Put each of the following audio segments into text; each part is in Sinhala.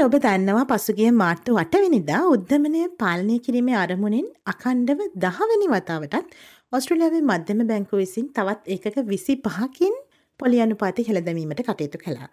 ඔබ දන්නවා පසුගිය මාර්තු අටවෙනිදා උද්ධමනය පාලනය කිරීමේ අරමුණින් අකණ්ඩව දහවැනි වතාවටත් ඔස්ට්‍රලියාවේ මධ්‍යම බැංකු විසින් තවත් ඒකක විසි පහකින් පොලි අනුපාති හෙළදැමීමට කටයුතු කළා.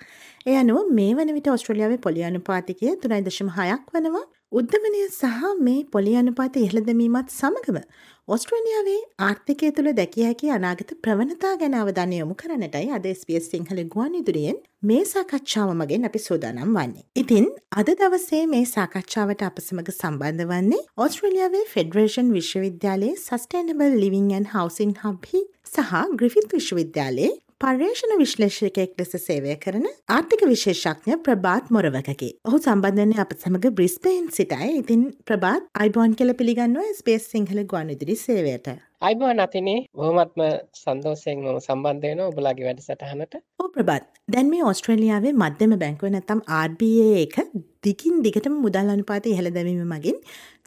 එය අනුව මේ වන විට ඔස්ට්‍රලියාවේ පොලි අනුපාතිකය තුනයි දශම හයක් වනවා උද්ධමනය සහ මේ පොලි අනුපාත ඉහළදමීමත් සමගම ඔස්ට්‍රේලියාවේ ආර්ථිකය තුළ දැකිය හැකි අනාගත ප්‍රවණතා ගැන අවධානය යොමු කරනටයි අද ස්පස් සිංහල ගුවන් ඉදිරියෙන් මේ සාකච්ඡාව මගෙන් අපි සෝදානම් වන්නේ. ඉතින් අද දවසේ මේ සාකච්ඡාවට අප සමඟ සම්බන්ධ වන්නේ ඔස්ට්‍රේලියාවේ ෆෙඩරේෂන් විශ්වවිද්‍යාලයේ සස්ටේනබල් ලිවිංන් හවසින් හබ්හි සහ ග්‍රිෆිත් විශ්වවිද්‍යාලයේ පර්යේෂණ විශ්ලේෂකයෙක් ලෙස සේවය කරන ආර්ථික විශේෂඥ ප්‍රබාත් මොරවකගේ. ඔහු සම්බන්ධන්නේ අප සමඟ බ්‍රිස්පේන් සිටයි. ඉතින් ප්‍රබාත් අයිබෝන් කල පිළිගන්නුව ස්පේස් සිංහල ගුවන් ඉදිරි සේවයට. අයිබෝන් අතිනේ බොහොමත්ම සන්දෝසයෙන් මම සම්බන්ධයන ඔබලාගේ වැඩ සටහනට ඕ ප්‍රබත් දැන් මේ ඔස්ට්‍රේලියාවේ මධ්‍යම බැංකුව නැතම් RBA එක දිගින් දිගටම මුදල් අනුපාත ඉහළ දැමීම මගින්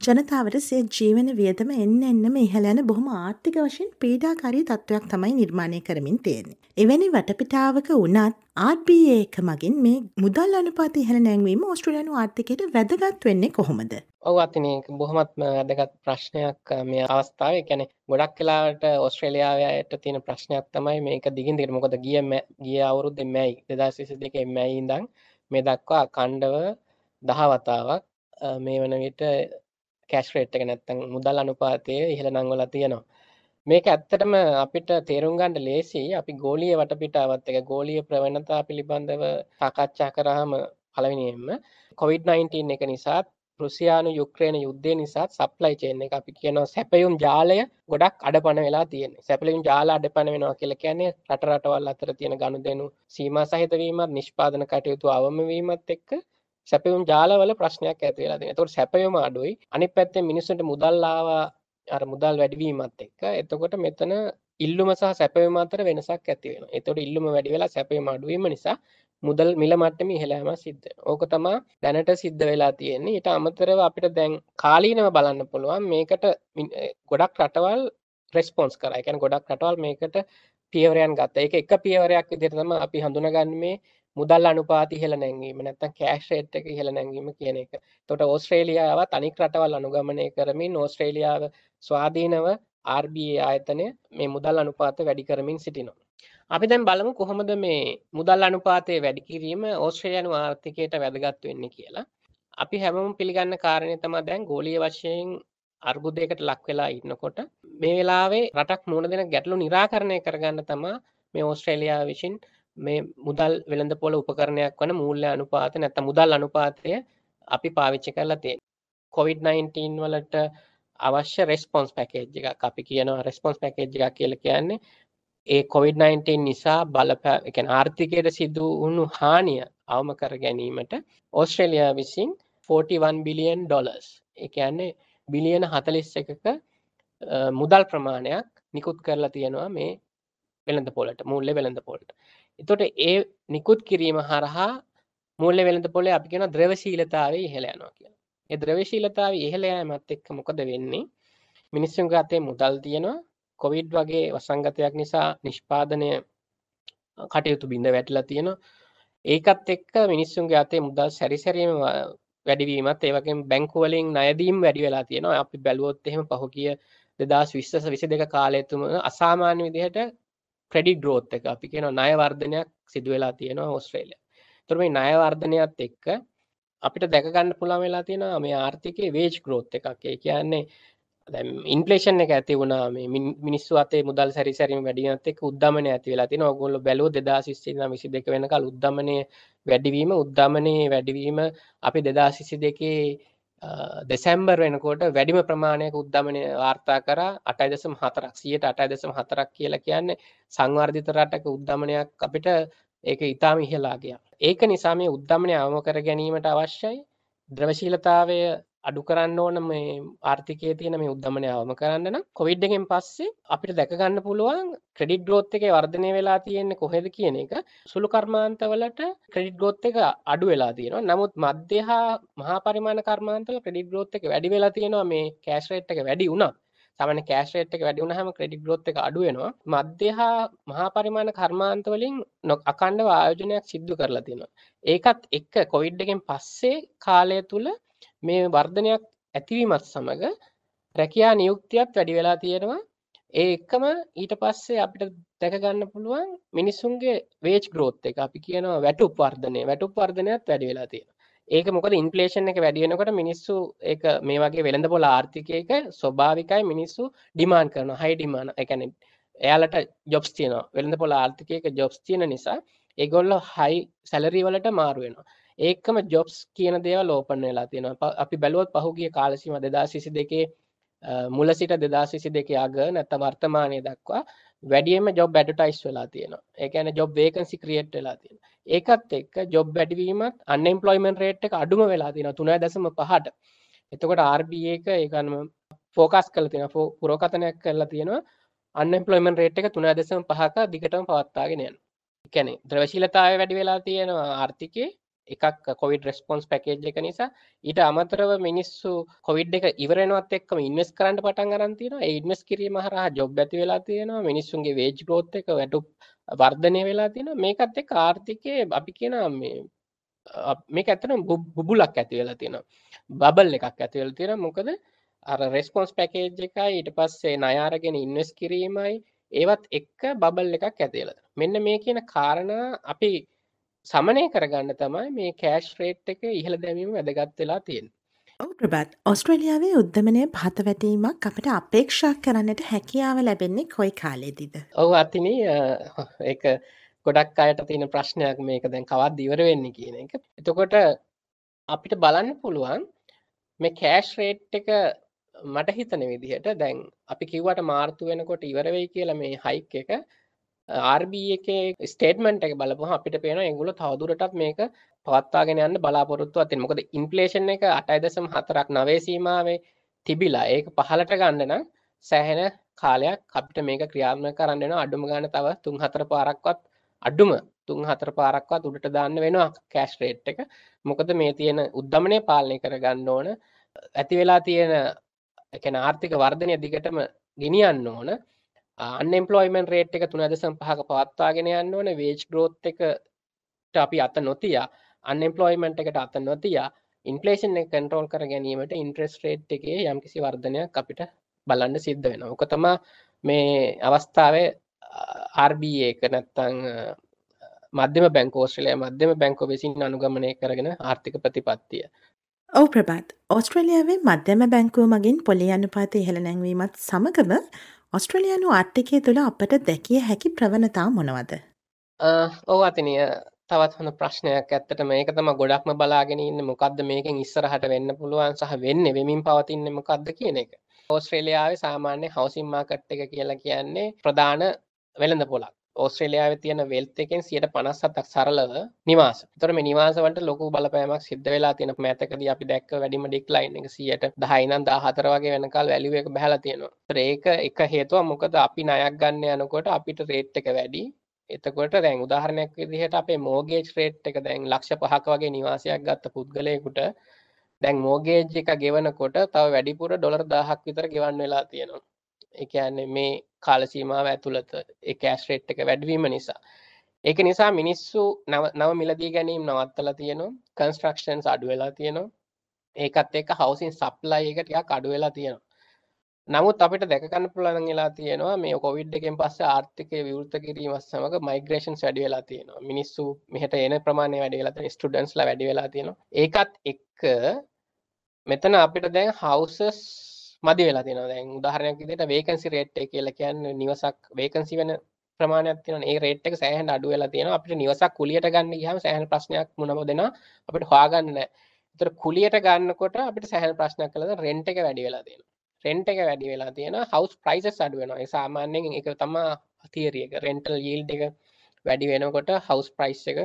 ජනතාවට සිය ජීවන වියදම එන්න එන්නම ඉහළ යන බොහොම ආර්ථික වශයෙන් පීඩාකාරී තත්ත්වයක් තමයි නිර්මාණය කරමින් තියෙන්නේ. එවැනි වටපිටාවක වුණත් RBA එක මගින් මේ මුදල් අනුපාත ඉහළ නැංවීම ඕස්ට්‍රේලියානු ආර්ථිකයට වැදගත් වෙන්නේ කොහොමද? ඔව් අතිනේ බොහොමත්ම වැදගත් ප්‍රශ්නයක් මේ අවස්ථාවේ. කියන්නේ ගොඩක් වෙලාවට ඕස්ට්‍රේලියාවට තියෙන ප්‍රශ්නයක් තමයි මේක දිගින් දිගට මොකද ගිය ගිය අවුරුද්දේ මැයි 2022 මැයි ඉඳන් මේ දක්වා අඛණ්ඩව දහ වතාවක් මේ වන විට කැෂ් රේට් එක නැත්තම් මුදල් අනුපාතය ඉහළ නංවලා තියෙනවා. මේක ඇත්තටම අපිට තේරුම් ගන්න ලේසි අපි ගෝලීය වටපිටාවත් එක ගෝලීය ප්‍රවණතා පිළිබඳව සාකච්ඡා කරාම පළවෙනියෙන්ම COVID-19 එක නිසා රුසියානු යුක්‍රේන යුද්ධය නිසා සප්ලයි චේන් එක අපි කියනවා සැපයුම් ජාලය ගොඩක් අඩපණ වෙලා තියෙන්නේ. සැපයුම් ජාල අඩපණ වෙනවා කියලා කියන්නේ රට රටවල් අතර තියෙන ගනුදෙනු සීමා සහිත වීමත් නිෂ්පාදන කටයුතු අවම වීමත් එක්ක සැපයුම් ජාලවල ප්‍රශ්නයක් ඇති වෙලා තියෙනවා. ඒතකොට සැපයුම අඩුයි. අනිත් පැත්තෙන් මිනිස්සුන්ට මුදල් ආවා අර මුදල් වැඩිවීමත් එක්ක. එතකොට මෙතන ඉල්ලුම සහ සැපයුම අතර වෙනසක් ඇති වෙනවා. එතකොට ඉල්ලුම වැඩි වෙලා සැපයුම අඩු වීම නිසා මුදල් මිල මට්ටමේ ඉහළ යෑමක් සිද්ධ වෙනවා. ඕක තමයි දැනට සිද්ධ වෙලා තියෙන්නේ. ඊට අමතරව අපිට දැන් කාලීනව බලන්න පුළුවන් මේකට ගොඩක් රටවල් රෙස්පොන්ස් කරා. ඒ කියන්නේ ගොඩක් රටවල් මේකට පියවරයන් ගත්තා. ඒක එක පියවරයක් විදිහට තමයි අපි හඳුනගන්නේ මුදල් අනුපාත ඉහළ නැංවීම නැත්තම් කෑෂ් රේට් එක ඉහළ නැංවීම කියන එක. එතකොට ඕස්ට්‍රේලියාවත් අනික් රටවල් අනුගමනය කරමින් ඕස්ට්‍රේලියාව ස්වාධීනව RBA ආයතනය මේ මුදල් අනුපාත වැඩි කරමින් සිටිනවා. අපි දැන් බලමු කොහොමද මේ මුදල් අනුපාතය වැඩි කිරීම ඕස්ට්‍රේලියානු ආර්ථිකයට වැදගත් වෙන්නේ කියලා. අපි හැමෝම පිළිගන්න කාරණය තමයි දැන් ගෝලීය වශයෙන් අර්බුදයකට ලක් වෙලා ඉන්නකොට මේ වෙලාවේ රටක් මුහුණ දෙන ගැටලු निराකරණය කරගන්න තමයි මේ ඕස්ට්‍රේලියාව විසින් මේ මුදල් වෙළඳපොළ උපකරණයක් වන මූල්‍ය අනුපාත නැත්නම් මුදල් අනුපාතය අපි පාවිච්චි කරලා තියෙන්නේ. COVID-19 වලට අවශ්‍ය රෙස්පොන්ස් පැකේජ් එකක්. අපි කියනවා රෙස්පොන්ස් පැකේජ් එකක් කියලා කියන්නේ ඒ COVID-19 නිසා බලපෑ එකන ආර්ථිකයට සිදු වුණු හානිය අවම කර ගැනීමට ඕස්ට්‍රේලියයා විසින් 41 බිලියන් ඩොලර්ස් එකන්නේ බිලියන හතලිස් එකක මුදල් ප්‍රමාණයක් නිකුත් කරලා තියෙනවා මේ වෙළඳ පොලට මුල්ල වෙළඳ පොල්ට එතොට ඒ නිකුත් කිරීම හරහා මුල්ල වෙළඳ පොලේ අපි කියෙන ද්‍රවශීලතාව ඉහළ යනවා කියලා. ඒ ද්‍රවශීලතාව ඉහළ යෑමත් එක්ක මොකද වෙන්නේ? මිනිස්සුන්ගේ අතේ මුදල් තියෙනවා. කොවිඩ් වගේ වසංගතයක් නිසා නිෂ්පාදනය කටයුතු බිඳ වැටලා තියෙනවා. ඒකත් එක්ක මිනිස්සුන්ගේ අතේ මුදල් සැරිසැරීම වැඩිවීමත් ඒවගේ බැංකුවලින් නයදීම් වැඩි වෙලා තියෙනවා. අපි බැලුවොත් එහෙම පහුගිය දෙදස් විශ්වස විසි දෙක කාලයතුම අසාමාන්‍ය විදිහට ක්‍රඩි ග්‍රෝත් එක අපි කියන ණය වර්ධනයක් සිදු වෙලා තියෙනවා ඕස්ට්‍රේලිය. ඒතර මේ ණය වර්ධනයත් එක්ක අපිට දැක ගන්න පුළුවන් වෙලා තියෙනවා මේ ආර්ථිකයේ වේජ් ග්‍රෝත් එකක්. ඒ කියන්නේ ඉන්පලේෂන් එක ඇති වුණා මේ මිනිස්සු අතේ මුදල් සැරිසැරීම වැඩියත් එක්ක උද්දමනය ඇති වෙලා තියෙනවා. ඔයගොල්ලෝ බැලුවොත් 2020 ඉඳන් 22 වෙනකල් උද්දමනය වැඩිවීම උද්දමනයේ වැඩිවීම අපි 2022 දෙසැම්බර් වෙනකොට වැඩිම ප්‍රමාණයක උද්දමනය වාර්තා කරා 8.4ක් 8.4ක් කියලා කියන්නේ සංවර්ධිත රටක උද්දමනයක් අපිට ඒක ඉතාම ඉහළා ගියා. ඒක නිසා මේ උද්දමනය අවම කර ගැනීමට අවශ්‍යයි ද්‍රවශීලතාවය අඩු කරන්න ඕන මේ ආර්ථිකයේ තියෙන මේ උද්දමනය අවම කරන්න නම් කොවිඩ් එකෙන් පස්සේ අපිට දැක ගන්න පුළුවන් ක්‍රෙඩිට් ග්‍රෝත් එකේ වර්ධනය වෙලා තියෙන්නේ කොහෙද කියන එක සුළු කර්මාන්තවලට ක්‍රෙඩිට් ග්‍රෝත් එක අඩු වෙලා තියෙනවා. නමුත් මධ්‍ය හා මහා පරිමාණ කර්මාන්තවල ක්‍රෙඩිට් ග්‍රෝත් එක වැඩි වෙලා තියෙනවා මේ කෑෂ් රේට් එක වැඩි වුණා. සාමාන්‍ය කෑෂ් රේට් එක වැඩි වුණාම ක්‍රෙඩිට් ග්‍රෝත් එක අඩු වෙනවා. මධ්‍ය හා මහා පරිමාණ කර්මාන්ත වලින් අඛණ්ඩව ආයෝජනයක් සිදු කරලා තියෙනවා. ඒකත් එක්ක කොවිඩ් එකෙන් පස්සේ කාලය තුල මේ වර්ධනයක් ඇතිවීමත් සමග රැකියා නියුක්තියත් වැඩි වෙලා තියෙනවා. ඒ එක්කම ඊට පස්සේ අපිට දැක ගන්න පුළුවන් මිනිස්සුන්ගේ වේජ් ග්‍රෝත් එක අපි කියනවා වැටුප් වර්ධනය වැටුප් වර්ධනයත් වැඩි වෙලා තියෙනවා. ඒක මොකද ඉන්ෆ්ලේෂන් එක වැඩි වෙනකොට මිනිස්සු ඒක මේ වගේ වෙළඳපොළ ආර්ථිකයක ස්වභාවිකයි මිනිස්සු ඩිමාන්ඩ් කරනවා හයි ඩිමාන්ඩ් ඒ කියන්නේ එයාලට ජොබ්ස් තියෙනවා වෙළඳපොළ ආර්ථිකයක ජොබ්ස් තියෙන නිසා ඒගොල්ලෝ හයි සැලරි වලට මාරු වෙනවා. ඒකම ජොබ්ස් කියන දේවල් ඕපන් වෙලා තියෙනවා. අපි බැලුවොත් පහුගිය කාල සීමා 2022 මුල සිට 2022 අග නැත්නම් වර්තමානයේ දක්වා වැඩියම ජොබ් ඇඩ්වර්ටයිස් වෙලා තියෙනවා. ඒ කියන්නේ ජොබ් වේකන්සි ක්‍රියේට් වෙලා තියෙනවා. ඒකත් එක්ක ජොබ් වැඩිවීමත් අන්එම්ප්ලොයිමන්ට් රේට් එක අඩුම වෙලා තියෙනවා 3.5ට. එතකොට RBA එක ඒකනම ෆෝකස් කරලා තියෙනවා පුරෝකථනයක් කරලා තියෙනවා අන්එම්ප්ලොයිමන්ට් රේට් එක 3.5ක දිගටම පවත්වාගෙන යනවා. ඒ කියන්නේ ද්‍රවශීලතාවය වැඩි වෙලා තියෙනවා ආර්ථිකයේ එකක් කොවිඩ් රෙස්පොන්ස් පැකේජ් එක නිසා ඊට අමතරව මිනිස්සු කොවිඩ් එක ඉවරෙනවත් එක්කම ඉන්වෙස්ට් කරන්න පටන් අරන් තියෙනවා ඒ ඉන්වෙස්ට් කිරීම හරහා ජොබ් ඇති වෙලා තියෙනවා. මිනිස්සුන්ගේ වේජ් ග්‍රෝත් එක වැටුප් වර්ධනය වෙලා තියෙනවා. මේකත් එක්ක ආර්ථිකයේ අපි කියනවා මේ uh, මේක ඇත්තටම බුබුලක් ඇති වෙලා තියෙනවා. බබල් එකක් ඇති වෙලා තියෙනවා. මොකද අර රෙස්පොන්ස් පැකේජ් එකයි ඊට පස්සේ ණය අරගෙන ඉන්වෙස්ට් කිරීමයි ඒවත් එක්ක බබල් එකක් ඇති වෙලා මෙන්න මේ කියන කාරණා අපි සමනය කරගන්න තමයි මේ කෑෂ් රේට් එක ඉහළ දැමීම වැදගත් වෙලා තියෙන. ඔව් ප්‍රබත් ඔස්ට්‍රේලියාවේ උද්ධමනය පහත වැටීමක් අපට අපේක්ෂා කරන්නට හැකියාව ලැබෙන්නේ කොයි කාලෙදිද. ඔවු අතින එක ගොඩක් අයට තියෙන ප්‍රශ්නයක් මේක දැන් කවත් ඉවර වෙන්න කියන එක. එතකොට අපිට බලන්න පුළුවන් මේ කෑෂ් රේට් එක මට හිතන විදිහට දැන් අපි කිව්වට මාර්තු වෙනකොට ඉවර වෙයි කියලා මේ හයික් එක RB එකේ ස්ටේට්මන්ට් එක බලපුවහම අපිට පේනවා ඒගොල්ලෝ තවදුරටත් මේක පවත්වාගෙන යන්න බලාපොරොත්තුවක් තියෙනවා. මොකද ඉන්ෆ්ලේෂන් එක 8.4ක් නවයේ සීමාවේ තිබිලා ඒක පහලට ගන්න නම් සෑහෙන කාලයක් අපිට මේක ක්‍රියාත්මක කරන්න වෙනවා. අඩුම ගන්න තව 3-4 පාරක්වත් අඩුම 3-4 පාරක්වත් උඩට දාන්න වෙනවා කෑෂ් රේට් එක. මොකද මේ තියෙන උද්දමනය පාලනය කරගන්න ඕන. ඇති වෙලා තියෙන ඒ කියන්නේ ආර්ථික වර්ධනය දිගටම ගෙනියන්න ඕන. අන්එම්ප්ලොයිමන්ට් රේට් එක 3.5ක පවත්වාගෙන යන්න ඕනේ වේජ් ග්‍රෝත් එකට අපි අත නොතියා අන්එම්ප්ලොයිමන්ට් එකට අත නොතියා ඉන්ෆ්ලේෂන් එක කන්ට්‍රෝල් කර ගැනීමට ඉන්ට්‍රෙස්ට් රේට් එකේ යම්කිසි වර්ධනයක් අපිට බලන්න සිද්ධ වෙනවා. ඔක තමයි මේ අවස්ථාවේ RBA එක නැත්තම් මධ්‍යම බැංකුව ඕස්ට්‍රේලියා මධ්‍යම බැංකුව විසින් අනුගමනය කරගෙන ආර්ථික ප්‍රතිපත්තිය. ඔව් ප්‍රභාත් ඕස්ට්‍රේලියාවේ මධ්‍යම බැංකුව මගින් පොලි අනුපාත ඉහළ නැංවීමත් සමගම ඔස්ට්‍රලයානු ආර්ථිකය තුළ අපට දැකිය හැකි ප්‍රවණතා මොනවද. ඕ අතිනය තවත් හොඳ ප්‍රශ්නයක් ඇත්තට මේක තම ගොඩක්ම බලාගෙන ඉන්න මොකක්ද මේකෙන් ඉස්සරහට වෙන්න පුළුවන් සහ වෙන්න වෙමින් පවතින්න මොකක්ද කියන එක. ඕස්ට්‍රේලියාව සාමාන්‍ය හවසිම් මාකට් එක කියලා කියන්නේ ප්‍රධාන වෙළඳ පොලක් ඕස්ට්‍රේලියාව තියෙන වෙල්ත් එකෙන් සියට පනස්සත්තක් සරලව නිවාස. තොර මේ නිවාසවට ලොකු බලපෑමක් සිද්ධ වෙලා තියෙන මෑතකද අපි දැක්ක වැඩිම ඩික්ලයින් එක සියට දහයිනම් දාහතර වගේ වෙනකල් වැලිුව එක බැහල තියෙනවා. ඒක එක හේතුව මොකද අපි නයක් ගන්න යනකොට අපිට රේට් එක වැඩි. එතකොට දැන් උදාහරණයක් විදිහට අපේ මෝගේජ් රේට් එක දැන් ලක්ෂ පහක වගේ නිවාසයක් ගත්ත පුද්ගලයකුට දැන් මෝගේජ් එක ගෙවනකොට තව වැඩිපුර ඩොලර් දාහක් විතර ගෙවන්න වෙලා තියෙනවා. එකන්නේ මේ කාලසීමාව ඇතුළත එක ඇස්රේට් එක වැඩවීම නිසා. ඒක නිසා මිනිස්සු නව මිලදී ගැනීම් නවත්තලා තියෙනවා. කන්ස්ට්‍රක්ෂන්ස් අඩු වෙලා තියෙනවා. ඒකත් එක්ක හවසින් සප්ලයි එක ටිකක් අඩු වෙලා තියෙනවා. නමුත් අපිට දැකගන්න පුළුවන් වෙලා තියෙනවා මේ කොවිඩ් එකෙන් පස්සේ ආර්ථිකය විවෘත කිරීමත් සමග මයිග්‍රේෂන්ස් වැඩි වෙලා තියෙනවා. මිනිස්සු මෙහෙට එන ප්‍රමාණය වැඩි වෙලා තියෙනවා. ස්ටුඩන්ට්ස්ලා වැඩි වෙලා තියෙනවා. ඒකත් එක්ක මෙතන අපිට දැන් හවුසස් මදි වෙලා තියෙනවා දැන් උදාහරණයක් විදිහට වේකන්සි රේට් එක කියලා කියන්නේ නිවසක් වේකන්සි වෙන ප්‍රමාණයක් තියෙනවා ඒ රේට් එක සෑහෙන අඩු වෙලා තියෙනවා අපිට නිවසක් කුලියට ගන්න ගියාම සෑහෙන ප්‍රශ්නයක් මුණම දෙනවා අපිට හොයාගන්න නැහැ. ඒතර කුලියට ගන්නකොට අපිට සෑහෙන ප්‍රශ්නයක් කළා රෙන්ට් එක වැඩි වෙලා තියෙනවා. රෙන්ට් එක වැඩි වෙලා තියෙනවා හවුස් ප්‍රයිසස් අඩු වෙනවා. ඒ සාමාන්‍යයෙන් ඒක තමයි තියරි එක. රෙන්ටල් යීල්ඩ් එක වැඩි වෙනකොට හවුස් ප්‍රයිස් එක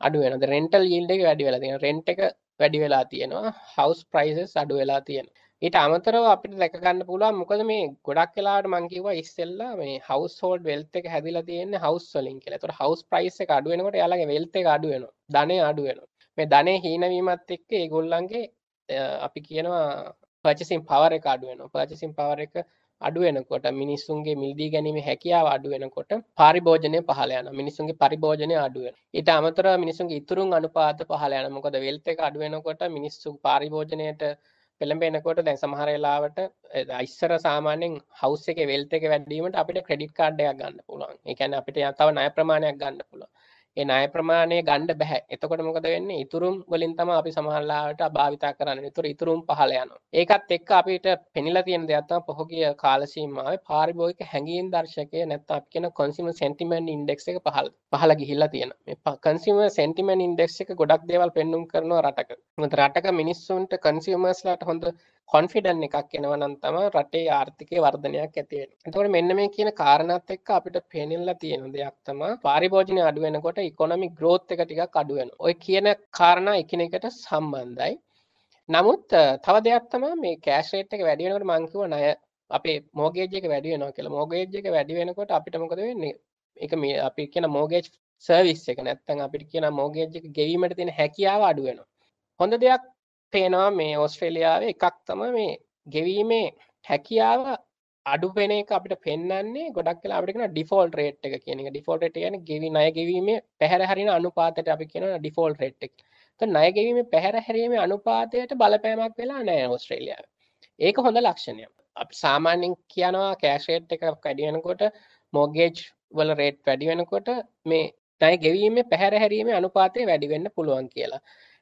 අඩු වෙනවා. රෙන්ටල් යීල්ඩ් එක වැඩි වෙලා තියෙනවා. රෙන්ට් එක වැඩි වෙලා තියෙනවා. හවුස් ප්‍රයිසස් අඩු වෙලා තියෙනවා. ඊට අමතරව අපිට දැක ගන්න පුළුවන් මොකද මේ ගොඩක් වෙලාවට මං කිව්වා ඉස්සෙල්ලා මේ හවුස් හෝල්ඩ් වෙල්ත් එක හැදිලා තියෙන්නේ හවුස් වලින් කියලා. ඒතකොට හවුස් ප්‍රයිස් එක අඩු වෙනකොට එයාලගේ වෙල්ත් එක අඩු වෙනවා. ධනය අඩු වෙනවා. මේ ධනෙ හීන වීමත් එක්ක ඒගොල්ලන්ගේ අපි කියනවා පර්චේසින් පවර් එක අඩු වෙනවා. පර්චේසින් පවර් එක අඩු වෙනකොට මිනිස්සුන්ගේ මිලදී ගැනීම හැකියාව අඩු වෙනකොට පරිභෝජනය පහළ යනවා. මිනිස්සුන්ගේ පරිභෝජනය අඩු වෙනවා. ඊට අමතරව මිනිස්සුන්ගේ ඉතුරුන් අනුපාත පහළ යනවා. මොකද වෙල්ත් එක අඩු වෙනකොට මිනිස්සු පරිභෝජනයට පෙළඹෙනකොට දැන් සමහර වෙලාවට ඉස්සර සාමාන්‍යයෙන් හවුස් එකේ වෙල්ත් එක වැඩි වීමට අපිට ක්‍රෙඩිට් කාඩ් එකක් ගන්න පුළුවන්. ඒ කියන්නේ අපිට තව ණය ප්‍රමාණයක් ගන්න පුළුවන්. ඒ ණය ප්‍රමාණය ගන්න බෑ. එතකොට මොකද වෙන්නේ? ඉතුරුම් වලින් තමයි අපි සමහරලාවට භාවිතා කරන්නේ. ඒතර ඉතුරුම් පහළ යනවා. ඒකත් එක්ක අපිට පෙනිලා තියෙන දෙයක් තමයි පහුගිය කාල සීමාවේ පාරිභෝගික හැඟීම් දර්ශකය නැත්නම් අපි කියන consumer sentiment index එක පහළ පහළ ගිහිල්ලා තියෙනවා. මේ consumer sentiment index එක ගොඩක් දේවල් පෙන්눔 කරනවා රටක. මොකද රටක මිනිස්සුන්ට consumers ලාට හොඳ කොන්ෆිඩන් එකක් එනවනම් තමයි රටේ ආර්ථිකයේ වර්ධනයක් ඇති වෙන්නේ. එතකොට මෙන්න මේ කියන කාරණාත් එක්ක අපිට පේනෙලා තියෙන දෙයක් තමයි පාරිභෝජනය අඩු වෙනකොට ඉකොනොමික් ග්‍රෝත් එක ටිකක් අඩු වෙනවා. ඔය කියන කාරණා එකිනෙකට සම්බන්ධයි. නමුත් තව දෙයක් තමයි මේ කෑෂ් රේට් එක වැඩි වෙනකොට මම කිව්වා ණය අපේ මෝගේජ් එක වැඩි වෙනවා කියලා. මෝගේජ් එක වැඩි වෙනකොට අපිට මොකද වෙන්නේ? ඒක මේ අපි කියන මෝගේජ් සර්විස් එක නැත්නම් අපිට කියන මෝගේජ් එක ගෙවීමට තියෙන හැකියාව අඩු වෙනවා. හොඳ දෙයක් පේනවා මේ ඕස්ට්‍රේලියාවේ එකක් තම මේ ගෙවීමේ හැකියාව අඩු වෙන එක අපිට පෙන්වන්නේ ගොඩක් වෙලා අපිට කියන ඩිෆෝල්ට් රේට් එක කියන එක ඩිෆෝල්ට් රේට් කියන්නේ ගෙවි ණය ගෙවීමේ පැහැර හරින අනුපාතයට අපි කියනවා ඩිෆෝල්ට් රේට් එක. එතකොට ණය ගෙවීමේ පැහැර හැරීමේ අනුපාතයට බලපෑමක් වෙලා නැහැ ඕස්ට්‍රේලියාවේ. ඒක හොඳ ලක්ෂණයක්. අපි සාමාන්‍යයෙන් කියනවා කෑෂ් රේට් එකක් වැඩි වෙනකොට මොගේජ් වල රේට් වැඩි වෙනකොට මේ ණය ගෙවීමේ පැහැර හැරීමේ අනුපාතය වැඩි වෙන්න පුළුවන් කියලා.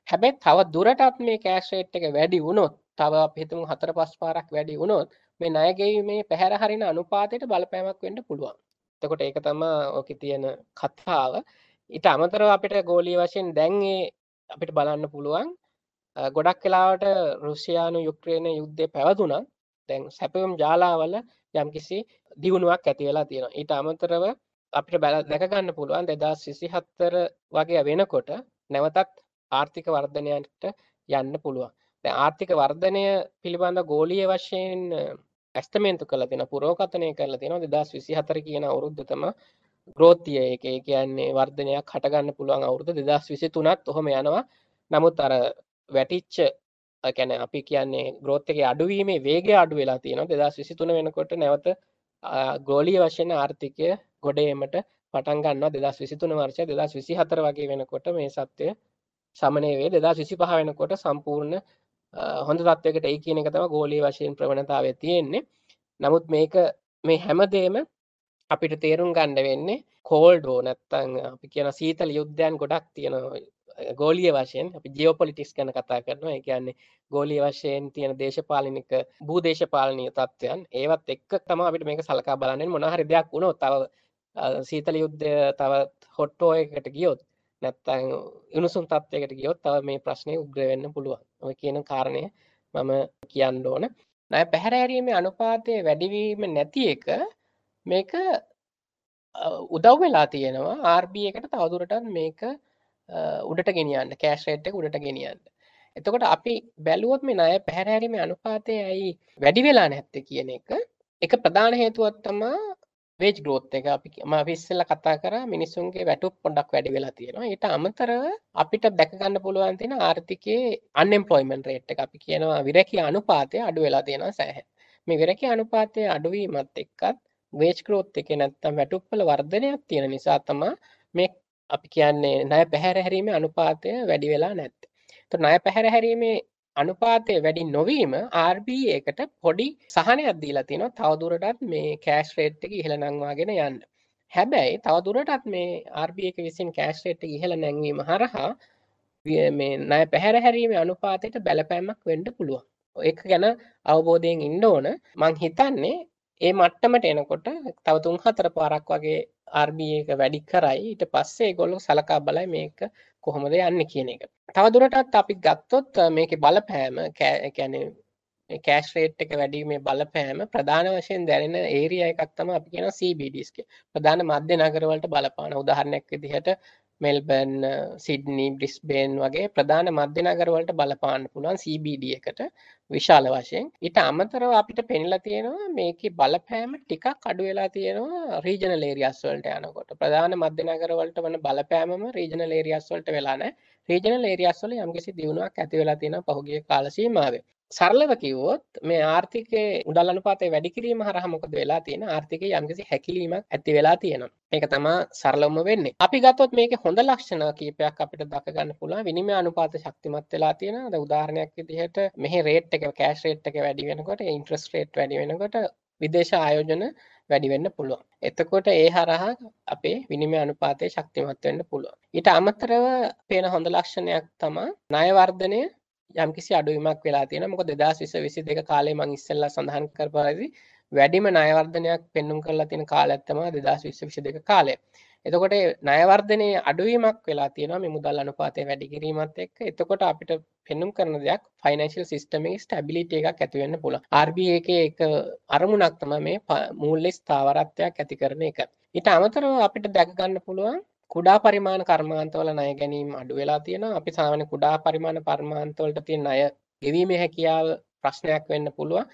හැබැයි තව දුරටත් මේ කෑෂ් රේට් එක වැඩි වුණොත් තව අපි හිතමු හතර පහ පාරක් වැඩි වුණොත් මේ ණය ගෙවීමේ පැහැර හරින අනුපාතයට බලපෑමක් වෙන්න පුළුවන්. එතකොට ඒක තමයි ඕකේ තියෙන කතාව. ඊට අමතරව අපිට ගෝලීය වශයෙන් දැන් අපිට බලන්න පුළුවන් ගොඩක් වෙලාවට රුසියානු යුක්්‍රේණ යුද්ධය පැවතුනා දැන් සැපවම් ජාලාවල යම්කිසි දියුණුවක් ඇති වෙලා තියෙනවා. ඊට අමතරව අපිට බැල දැකගන්න පුළුවන් දෙදස් විසිහත්තර වගේ වෙනකොට නැවතත් ආර්ථික වර්ධනයට යන්න පුළුවන්. දැන් ආර්ථික වර්ධනය පිළිබඳ ගෝලීය වශයෙන් ඇස්තමේන්තු කළ තියෙන පුරෝකථනය කරලා තියෙනවා 2024 කියන අවුරුද්ද තමයි growth year එක. ඒ කියන්නේ වර්ධනයක් හටගන්න පුළුවන් අවුරුදු 2023ත් ඔහොම යනවා. නමුත් අර වැටිච්ච කියන්නේ අපි කියන්නේ growth එකේ අඩුවීමේ වේගය අඩු වෙලා තියෙනවා. 2023 වෙනකොට නැවත ගෝලීය වශයෙන් ආර්ථිකය ගොඩ ඒමට පටන් ගන්නවා 2023 වර්ෂය 2024 වගේ වෙනකොට මේ සත්‍යය සමනය වේ. දෙදා විසි පහ වෙනකොට සම්පූර්ණ හොඳ තත්වයකට ඒ කියන එක තම ගෝලී වශයෙන් ප්‍රවණතාව තියෙන්නේ. නමුත් මේක මේ හැමදේම අපිට තේරුම් ගණ්ඩ වෙන්නේ කෝල්ඩෝ නැත්තං අපි කියන සීතල යුද්ධයන් ගොඩක් තියෙන ගෝලිය වශයෙන් අපි ජියෝපොලිටික්ස් ගැන කතා කරනවා. ඒ කියන්නේ ගෝලිය වශයෙන් තියෙන දේශපාලනික භූදේශපාලනය තත්ත්වයන්. ඒවත් එක්ක තම අපිට මේක සලකා බලන්නේ මොනහරි දෙයක් වුණොත් තව සීතල යුද්ධය තවත් හොට්ටෝ එකට ගියොත් නැත්තං උණුසුම් තත්වයකට ගියොත් තව මේ ප්‍රශ්නය උග්‍ර වෙන්න පුළුවන්. ඔය කියන කාරණය මම කියන්න ඕන. නය පැහැරෑරීමේ අනුපාතය වැඩිවීම නැති එක මේක උදව් වෙලා තියෙනවා ආර්බ එකට තවදුරටත් මේක උඩට ගෙනියන්න කෑශ්රේට් එක උඩට ගෙනියන්න. එතකොට අපි බැලුවොත් මේ ණය පැහැරෑරීමේ අනුපාතය ඇයි වැඩි වෙලා නැත්තේ කියන එක. එක ප්‍රධාන හේතුවක් තමා වේජ් ග්‍රෝත් එක. අපි ම විස්සල කතා කර මිනිසුන්ගේ වැටුප් පොඩක් වැඩි වෙලා තියෙනවා. ඊට අමතරව අපිට දැකගන්න පුළුවන් තියෙන ආර්ථිකයේ අන්එම්ප්ලොයිමන්ට් රේට් එක. අපි කියනවා විරැකී අනුපාතය අඩු වෙලා තියෙනවා සෑහෙන. මේ විරැකී අනුපාතය අඩුවීමත් එක්කත් වේජ් ග්‍රෝත් එකේ නැත්තම් වැටුප්වල වර්ධනයක් තියෙන නිසා තමයි මේ අපි කියන්නේ ණය පැහැර හැරීමේ අනුපාතය වැඩි වෙලා නැත්තේ. ඒතර ණය පැහැර හැරීමේ අනුපාතය වැඩි නොවීම RB එකට පොඩි සහනයක් දීලා තියෙනවා තවදුරටත් මේ කෑෂ් රේට් එක ඉහළ නංවාගෙන යන්න. හැබැයි තවදුරටත් මේ RB එක විසින් කෑෂ් රේට් එක ඉහළ නැංවීම හරහා මේ ණය පැහැර හැරීමේ අනුපාතයට බලපෑමක් වෙන්න පුළුවන්. ඒක ගැන අවබෝධයෙන් ඉන්න ඕන. මං හිතන්නේ ඒ මට්ටමට එනකොට තව තුන් හතර පාරක් වගේ RB එක වැඩි කරයි. ඊට පස්සේ ඒගොල්ලෝ සලකා බලයි මේක කොහොමද යන්න කියන එක. තවදුරටත් අපි ගත්තොත් මේක බලපෑම කැන කෑශ් රේට් එක වැඩීමේ බලපෑම ප්‍රධාන වශයෙන් දැනෙන ඒරිය එකක් තම අපි කියන CBDස්ක ප්‍රධාන මධ්‍ය නගරවලට බලපාන උදාහරණයක් විදිහට මෙල්බන් සිඩ්නි බ්‍රිස්බේන් වගේ ප්‍රධාන මධ්‍ය නගරවලට බලපාන්න පුළුවන් CBD එකට. විශාල වශයෙන් ඊට අමතරව අපිට පෙනිලා තියෙනවා මේකේ බලපෑම ටිකක් අඩු වෙලා තියෙනවා රීජනල් ඒරියාස් වලට යනකොට ප්‍රධාන මධ්‍ය නගර වලට වන බලපෑමම රීජනල් ඒරියාස් වලට වෙලා නැහැ රීජනල් ඒරියාස් වල යම්කිසි දියුණුවක් ඇති වෙලා තියෙනවා පහුගිය කාල සීමාවේ සරලව කිව්වොත් මේ ආර්ථිකයේ උඩල් අනුපාතය වැඩි කිරීම හරහා මොකද වෙලා තියෙන ආර්ථිකයේ යම්කිසි හැකිලීමක් ඇති වෙලා තියෙනවා. මේක තමයි සරලවම වෙන්නේ. අපි ගත්තොත් මේකේ හොඳ ලක්ෂණ කීපයක් අපිට දක ගන්න පුළුවන්. විනිමය අනුපාත ශක්තිමත් වෙලා තියෙනවා. දැන් උදාහරණයක් විදිහට මෙහි රේට් එක කෑෂ් රේට් එක වැඩි වෙනකොට ඉන්ට්‍රස්ට් රේට් වැඩි වෙනකොට විදේශ ආයෝජන වැඩි වෙන්න පුළුවන්. එතකොට ඒ හරහා අපේ විනිමය අනුපාතය ශක්තිමත් වෙන්න පුළුවන්. ඊට අමතරව පේන හොඳ ලක්ෂණයක් තමයි ණය වර්ධනය යම්කිසි අඩුවීමක් වෙලා තියෙනවා. මොකද 2020 22 කාලේ මම ඉස්සෙල්ලා සඳහන් කරපු පරිදි වැඩිම ණය වර්ධනයක් පෙන්눔 කරලා තියෙන කාලයක් තමයි 2020 22 කාලය. එතකොට ණය වර්ධනයේ අඩුවීමක් වෙලා තියෙනවා මේ මුදල් අනුපාතය වැඩි කිරීමත් එක්ක. එතකොට අපිට පෙන්눔 කරන දෙයක් ෆයිනෑන්ෂියල් සිස්ටම් එකේ ස්ටැබිලිටි එකක් ඇති වෙන්න පුළුවන්. RBA එකේ එක අරමුණක් තමයි මේ මූල්‍ය ස්ථාවරත්වයක් ඇති කරන එක. ඊට අමතරව අපිට දැක ගන්න පුළුවන් කුඩා පරිමාණ කර්මාන්තවල ණය ගැනීම අඩු වෙලා තියෙනවා. අපි සාමාන්‍ය කුඩා පරිමාණ කර්මාන්තවලට තියෙන ණය ගෙවීමේ හැකියාව ප්‍රශ්නයක් වෙන්න පුළුවන්.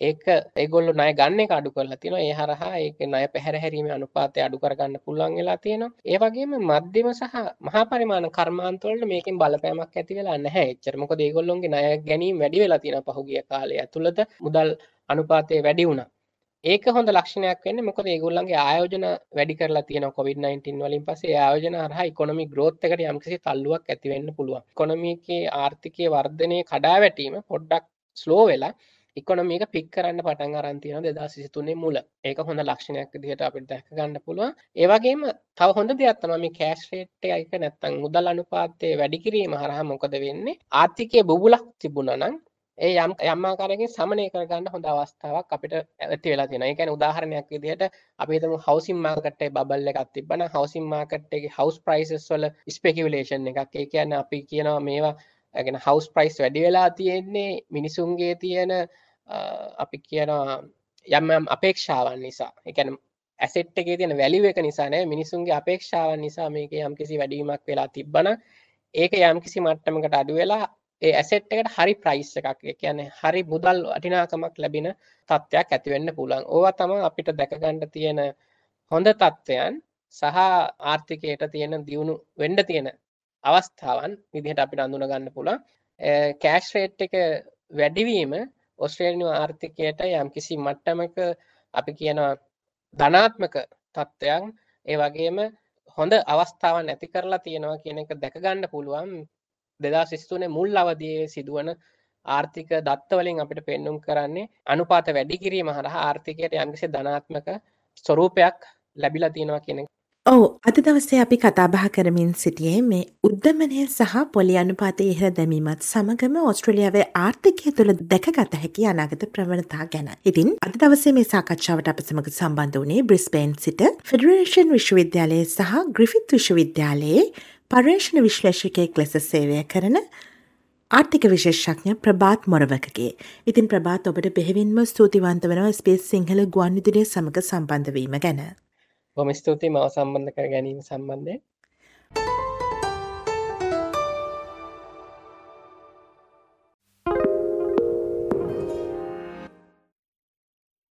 ඒක ඒගොල්ලෝ ණය ගන්න එක අඩු කරලා තියෙනවා. ඒ හරහා ඒක ණය පැහැර හැරීමේ අනුපාතය අඩු කරගන්න පුළුවන් වෙලා තියෙනවා. ඒ වගේම මධ්‍යම සහ මහා පරිමාණ කර්මාන්තවලට මේකෙන් බලපෑමක් ඇති වෙලා නැහැ එච්චර. මොකද ඒගොල්ලොන්ගේ ණය ගැනීම වැඩි වෙලා තියෙනවා පහුගිය කාලය ඇතුළත මුදල් අනුපාතය වැඩි වුණා. ඒක හොඳ ලක්ෂණයක් වෙන්නේ මොකද ඒගොල්ලන්ගේ ආයෝජන වැඩි කරලා තියෙනවා COVID-19 වලින් පස්සේ ඒ ආයෝජන හරහා ඉකොනොමි growth එකට යම්කිසි තල්ලුවක් ඇති වෙන්න පුළුවන්. ඉකොනොමි එකේ ආර්ථිකයේ වර්ධනයේ කඩාවැටීම පොඩ්ඩක් ස්ලෝ වෙලා ඉකොනොමි එක පික් කරන්න පටන් අරන් තියෙනවා 2023 මුල. ඒක හොඳ ලක්ෂණයක් විදිහට අපිට දැක ගන්න පුළුවන්. ඒ වගේම තව හොඳ දෙයක් තමයි මේ කෑෂ් රේට් එක නැත්තම් මුදල් අනුපාතය වැඩි කිරීම හරහා මොකද වෙන්නේ? ආර්ථිකයේ බුබුලක් තිබුණා නම් ඒ යම් යම් ආකාරයකින් සමනය කරගන්න හොඳ අවස්ථාවක් අපිට ඇති වෙලා තියෙනවා. ඒ කියන්නේ උදාහරණයක් විදිහට අපි හිතමු හවුසින් මාකට් එකේ බබල් එකක් තිබ්බනම් හවුසින් මාකට් එකේ හවුස් ප්‍රයිසස් වල ස්පෙකියුලේෂන් එකක්. ඒ කියන්නේ අපි කියනවා මේවා ඇගෙන හවස් ප්‍රයිස් වැඩි වෙලා තියෙන්නේ මිනිසුන්ගේ තියෙන අපි කියනවා යම් අපේක්ෂාවන් නිසා. එකන ඇසෙට් එකේ තියෙන වැලිුව එක නිසානෑ මිනිසුන්ගේ අපේක්ෂාවන් නිසා මේක යම් කිසි වැඩීමක් වෙලා තිබ්බන ඒක යම් කිසි මට්ටමකට අඩු වෙලා ඒ ඇසෙට් එකට හරි ප්‍රයිස් එකක් කියන්නේ හරි මුදල් වටිනාකමක් ලැබෙන තත්ත්වයක් ඇතිවෙන්න පුළන් ඕවා තම අපිට දැකගණ්ඩ තියෙන හොඳ තත්ත්වයන් සහ ආර්ථිකයට තියෙන දියුණු වෙන්ඩ තියෙන අවස්ථාවන් විදිහට අපිට අඳුන ගන්න පුළුවන්. කෑෂ් රේට් එක වැඩිවීම ඔස්ට්‍රේලියානු ආර්ථිකයට යම්කිසි මට්ටමක අපි කියනවා ධනාත්මක තත්ත්වයන් ඒ වගේම හොඳ අවස්ථාවන් ඇති කරලා තියෙනවා කියන එක දැක ගන්න පුළුවන් දෙදා සිස්තුනේ මුල් අවදියේ සිදුවන ආර්ථික දත්තවලින් අපිට පෙන්නුම් කරන්නේ අනුපාත වැඩි කිරීම හරහා ආර්ථිකයට යම්කිසි ධනාත්මක ස්වරූපයක් ලැබිලා තියෙනවා කියන ඔවු අද දවසේ අපි කතාබහ කරමින් සිටියේ මේ උද්ධමනය සහ පොලි අනුපාතය ඉහළ දැමීමත් සමගම ඔස්ට්‍රලියාවේ ආර්ථිකය තුළ දැකගත හැකි අනාගත ප්‍රවණතා ගැන. ඉතින් අද දවසේ මේ සාකච්ඡාවට අප සමඟ සම්බන්ධ වනේ බ්‍රිස්පේන් සිට ෆෙඩරේෂන් විශ්වවිද්‍යාලයේ සහ ග්‍රිෆිත් විශ්වවිද්‍යාලයේ පර්යේෂණ විශ්ලේෂකයෙක් ලෙස සේවය කරන ආර්ථික විශේෂඥ ප්‍රභාත් මොරවකගේ. ඉතින් ප්‍රභාත් ඔබට බෙහෙවින්ම ස්තුතිවන්ත වනව ස්පේස් සිංහල ගුවන් විදුලිය සමඟ සම්බන්ධවීම ගැන. බොම ස්තුතියි මව සම්බන්ධ කර ගැනීම සම්බන්ධය